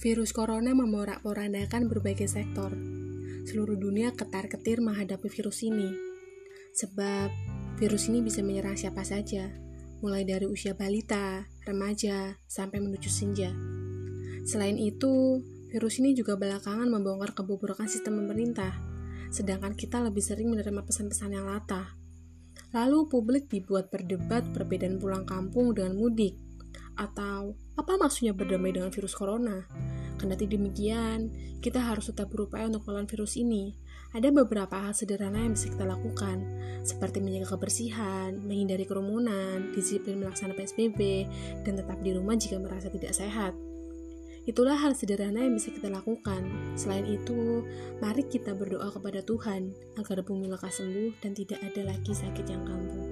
Virus corona memorak-porandakan berbagai sektor. Seluruh dunia ketar-ketir menghadapi virus ini. Sebab virus ini bisa menyerang siapa saja, mulai dari usia balita, remaja, sampai menuju senja. Selain itu, virus ini juga belakangan membongkar kebobrokan sistem pemerintah, sedangkan kita lebih sering menerima pesan-pesan yang latah. Lalu publik dibuat berdebat perbedaan pulang kampung dengan mudik, atau apa maksudnya berdamai dengan virus corona? Kendati demikian, kita harus tetap berupaya untuk melawan virus ini. Ada beberapa hal sederhana yang bisa kita lakukan, seperti menjaga kebersihan, menghindari kerumunan, disiplin melaksanakan PSBB, dan tetap di rumah jika merasa tidak sehat. Itulah hal sederhana yang bisa kita lakukan. Selain itu, mari kita berdoa kepada Tuhan agar bumi lekas sembuh dan tidak ada lagi sakit yang kambuh.